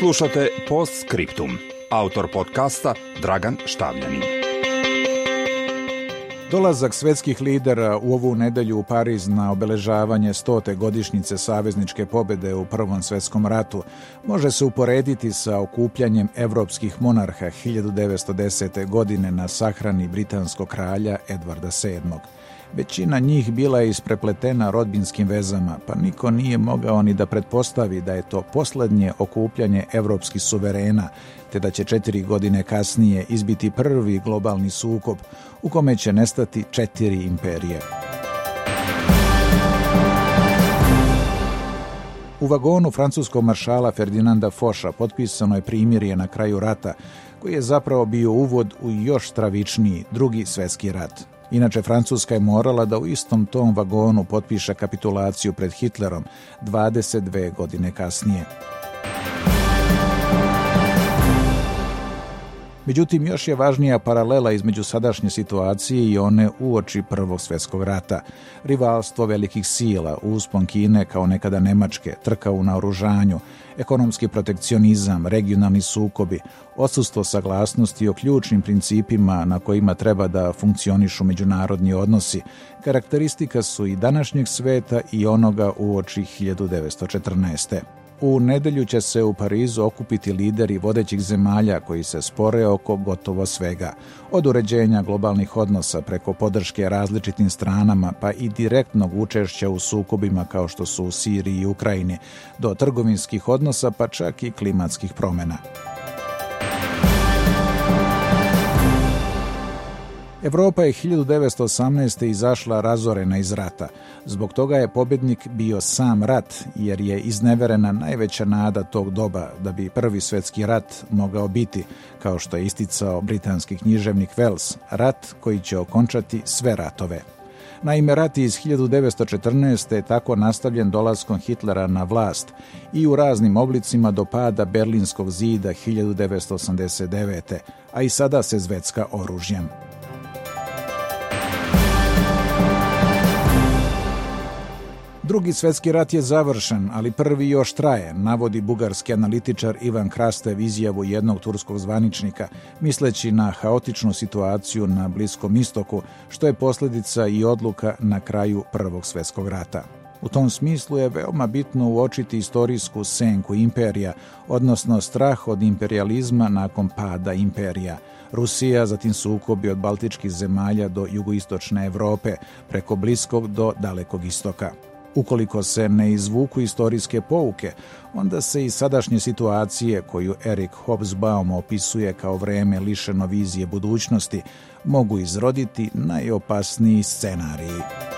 Slušate Post Scriptum. Autor podcasta Dragan Štavljanin. Dolazak svetskih lidera u ovu nedelju u Pariz na obeležavanje stote godišnjice savezničke pobede u Prvom svetskom ratu može se uporediti sa okupljanjem evropskih monarha 1910. godine na sahrani britanskog kralja Edvarda VII. Većina njih bila je isprepletena rodbinskim vezama, pa niko nije mogao ni da pretpostavi da je to poslednje okupljanje evropskih suverena, te da će četiri godine kasnije izbiti prvi globalni sukob u kome će nestati četiri imperije. U vagonu francuskog maršala Ferdinanda Foša potpisano je primirje na kraju rata, koji je zapravo bio uvod u još stravičniji drugi svetski rat. Inače, Francuska je morala da u istom tom vagonu potpiše kapitulaciju pred Hitlerom 22 godine kasnije. Međutim, još je važnija paralela između sadašnje situacije i one uoči Prvog svetskog rata. Rivalstvo velikih sila, uspon Kine kao nekada Nemačke, trka u naoružanju, ekonomski protekcionizam, regionalni sukobi, odsustvo saglasnosti o ključnim principima na kojima treba da funkcionišu međunarodni odnosi, karakteristika su i današnjeg sveta i onoga uoči 1914. U nedelju će se u Parizu okupiti lideri vodećih zemalja koji se spore oko gotovo svega, od uređenja globalnih odnosa preko podrške različitim stranama pa i direktnog učešća u sukobima kao što su u Siriji i Ukrajini, do trgovinskih odnosa pa čak i klimatskih promena. Evropa je 1918. izašla razorena iz rata. Zbog toga je pobednik bio sam rat, jer je izneverena najveća nada tog doba da bi prvi svetski rat mogao biti, kao što je isticao britanski književnik Wells, rat koji će okončati sve ratove. Naime, rat iz 1914. je tako nastavljen dolaskom Hitlera na vlast i u raznim oblicima do pada Berlinskog zida 1989. a i sada se zvecka oružjem. Drugi svetski rat je završen, ali prvi još traje, navodi bugarski analitičar Ivan Krastev izjavu jednog turskog zvaničnika, misleći na haotičnu situaciju na Bliskom istoku, što je posledica i odluka na kraju Prvog svetskog rata. U tom smislu je veoma bitno uočiti istorijsku senku imperija, odnosno strah od imperializma nakon pada imperija. Rusija, zatim sukobi od baltičkih zemalja do jugoistočne Evrope, preko Bliskog do Dalekog istoka. Ukoliko se ne izvuku istorijske pouke, onda se i sadašnje situacije koju Erik Hobsbawm opisuje kao vreme lišeno vizije budućnosti mogu izroditi najopasniji scenariji.